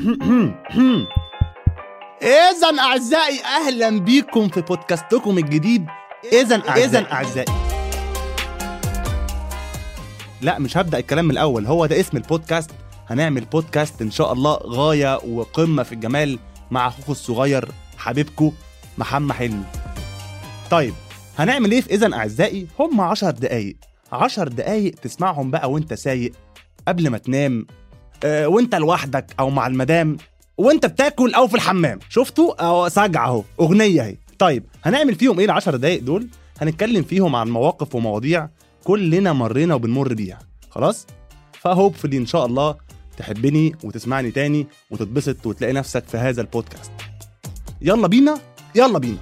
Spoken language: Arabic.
إذا أعزائي أهلا بيكم في بودكاستكم الجديد. إذا إذا أعزائي. لا مش هبدأ الكلام من الأول. هو ده اسم البودكاست. هنعمل بودكاست إن شاء الله غاية وقمة في الجمال مع أخوكم الصغير حبيبكم محمد حلمي. طيب هنعمل إيه في إذا أعزائي؟ هم عشر دقايق. عشر دقايق تسمعهم بقى وأنت سايق قبل ما تنام وانت لوحدك أو مع المدام وانت بتاكل أو في الحمام. شفتوا؟ آه سجع اهو اغنية اهي. طيب هنعمل فيهم إيه العشر دقايق دول؟ هنتكلم فيهم عن مواقف ومواضيع كلنا مرينا وبنمر بيها. خلاص؟ فهوبفلي إن شاء الله تحبني وتسمعني تاني وتتبسط وتلاقي نفسك في هذا البودكاست. يلا بينا؟ يلا بينا.